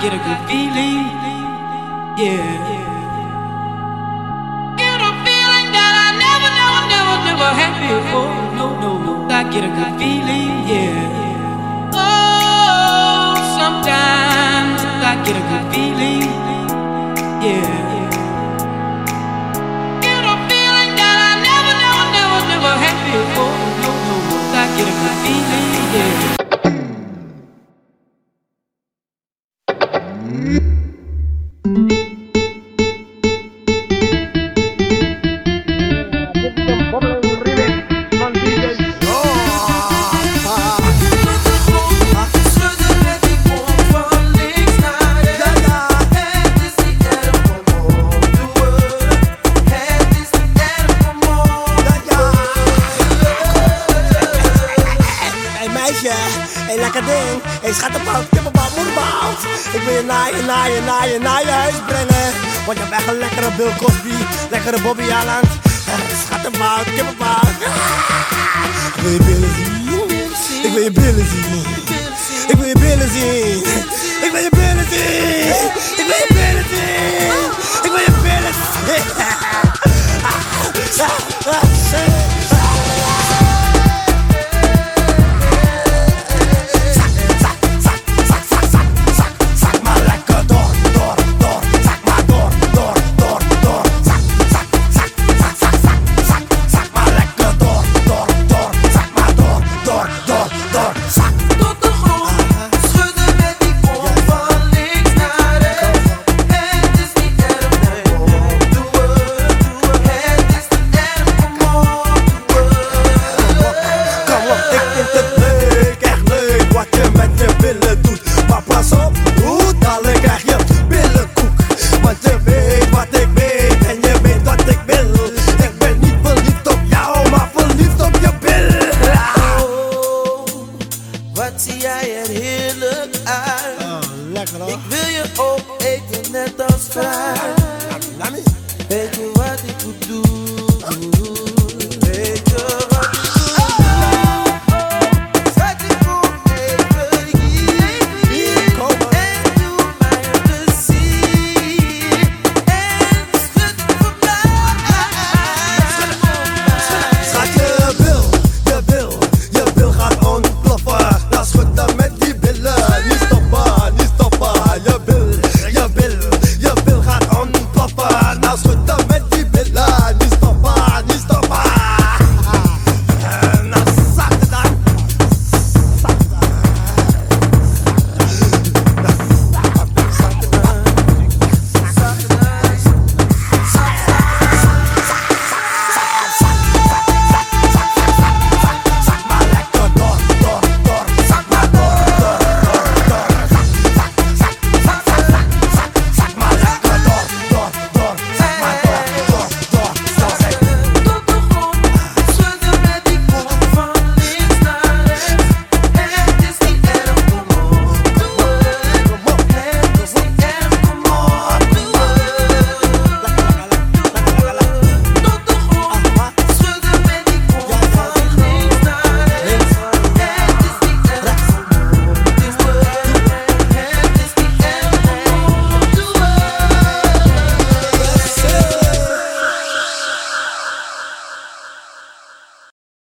get a good feeling. Yeah. Get a feeling that I never, never, never, never had before. No, no, no. I get a good feeling. Yeah. Oh, sometimes I get a good Hé, lekker ding. Hé, hey, schattenbout, kippenbout, moederbout. Ik wil je naar je, naar je, naar je, naar je huis brengen. Want je hebt echt een lekkere Bill Cosby, lekkere Bobby Allen. Schattenbout, kippenbout. Ah, ik wil je billen zien. Ik wil je billen zien. Ik wil je billen zien. Ik wil je billen zien. Ik wil je billen zien. Ik wil je billen zien. Ah, ah, Thank Hey,